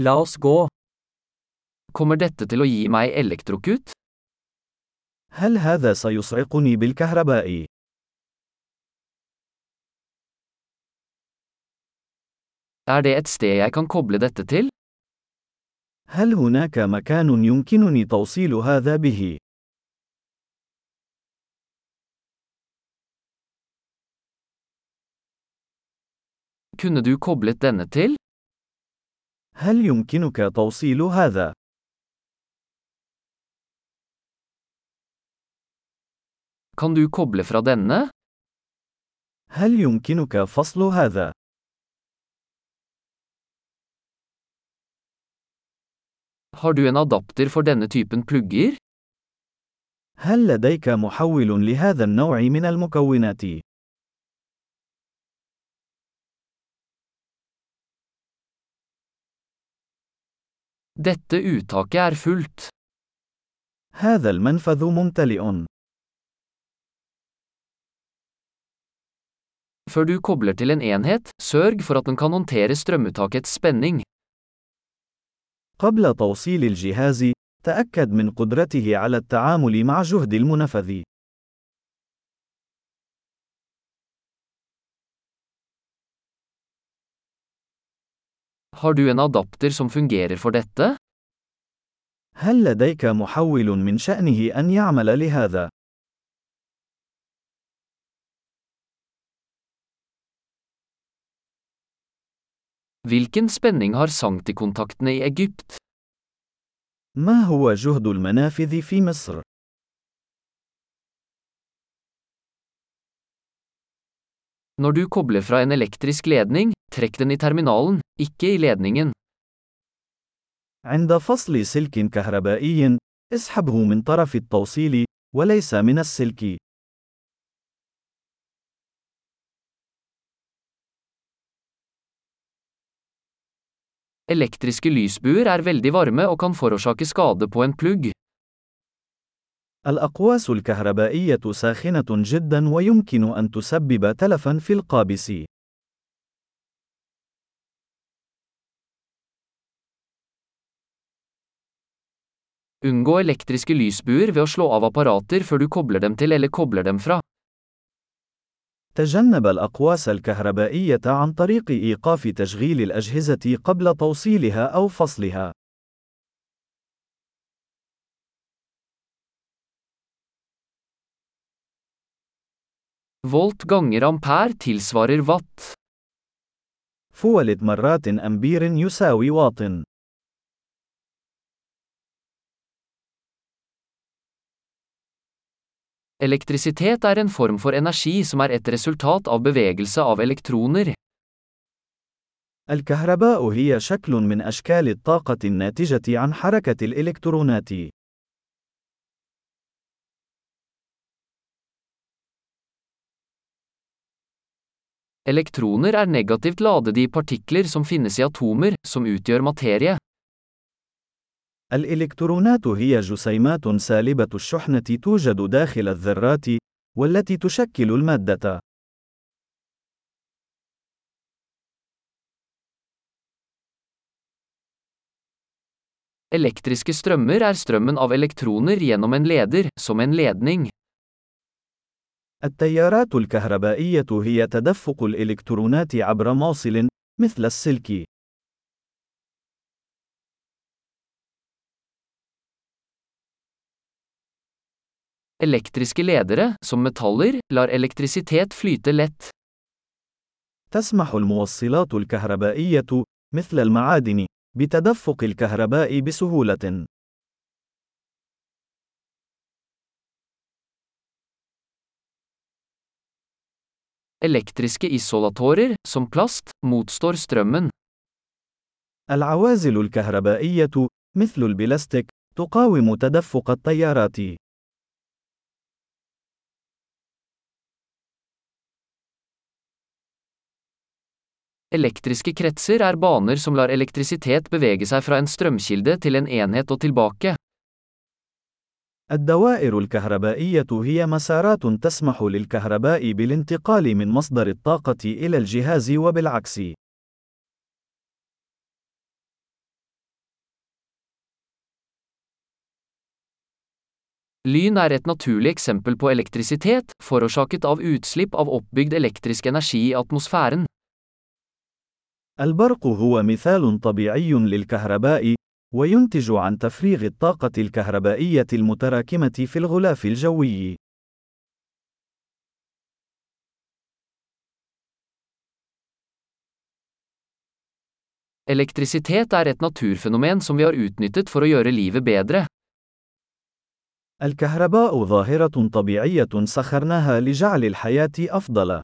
La oss gå. Kommer dette til å gi meg elektrokut? هل هذا سيصعقني بالكهرباء؟ Er det et sted jeg kan koble dette til? هل هناك مكان يمكنني توصيل هذا به؟ Kunne du koblet denne til? هل يمكنك توصيل هذا؟ Kan du koble fra denne? هل يمكنك فصل هذا؟ Har du en adapter for denne typen plugger? هل لديك محول لهذا النوع من المكونات؟ Dette uttaket er fullt. هذا المنفذ ممتلئ. Før du kobler til en enhet, sørg for at den kan håndtere strømuttakets spenning. قبل توصيل الجهاز، تأكد من قدرته على التعامل مع جهد المنفذ. Har du en adapter som fungerer for dette? هل لديك محول من شأنه أن يعمل لهذا؟ Hvilken spenning har sanktikontaktene i Egypt? ما هو جهد المنافذ في مصر؟ Når du kobler fra en elektrisk ledning, trekk den i terminalen, ikke i ledningen. عند فصل سلك كهربائي، اسحبه من طرف التوصيل، وليس من السلك. Elektriske lysbuer er veldig varme og kan forårsake skade på en plugg. الأقواس الكهربائية ساخنة جدا ويمكن أن تسبب تلفا في القابس. Unngå elektriske lysbuer ved å slå av apparater før du kobler dem til eller kobler dem fra. تجنب الأقواس الكهربائية عن طريق إيقاف تشغيل الأجهزة قبل توصيلها أو فصلها. فولت غانجر أمبير تيلسوارر وات فولت مرات أمبير يساوي واطن Elektrisitet er en form for energi som er et resultat av bevegelse av elektroner. الكهرباء هي شكل من أشكال الطاقة الناتجة عن حركة الإلكترونات. Elektroner er negativt ladede i partikler som finnes i atomer, som utgjør materie. الإلكترونات هي جسيمات سالبة الشحنة توجد داخل الذرات، والتي تشكل المادة. Elektriske strømmer er strømmen av elektroner gjennom en leder, som en ledning. التيارات الكهربائية هي تدفق الإلكترونات عبر موصل، مثل السلك. Elektriske ledere, som metaller, lar elektrisitet flyte lett. تسمح الموصلات الكهربائية، مثل المعادن، بتدفق الكهرباء بسهولة. Elektriske isolatorer, som plast, motstår strømmen. العوازل الكهربائية، مثل البلاستيك، تقاوم تدفق التيارات. Elektriske kretser er baner som lar elektrisitet bevege seg fra en strømkilde til en enhet og tilbake. الدوائر الكهربائية هي مسارات تسمح للكهرباء بالانتقال من مصدر الطاقة إلى الجهاز وبالعكس. Lyn er et naturlig eksempel på elektrisitet, forårsaket av utslipp av oppbygd elektrisk energi i atmosfæren. البرق هو مثال طبيعي للكهرباء، وينتج عن تفريغ الطاقة الكهربائية المتراكمة في الغلاف الجوي. Elektrisitet er et naturfenomen som vi har utnyttet for å gjøre livet bedre. الكهرباء ظاهرة طبيعية سخرناها لجعل الحياة أفضل.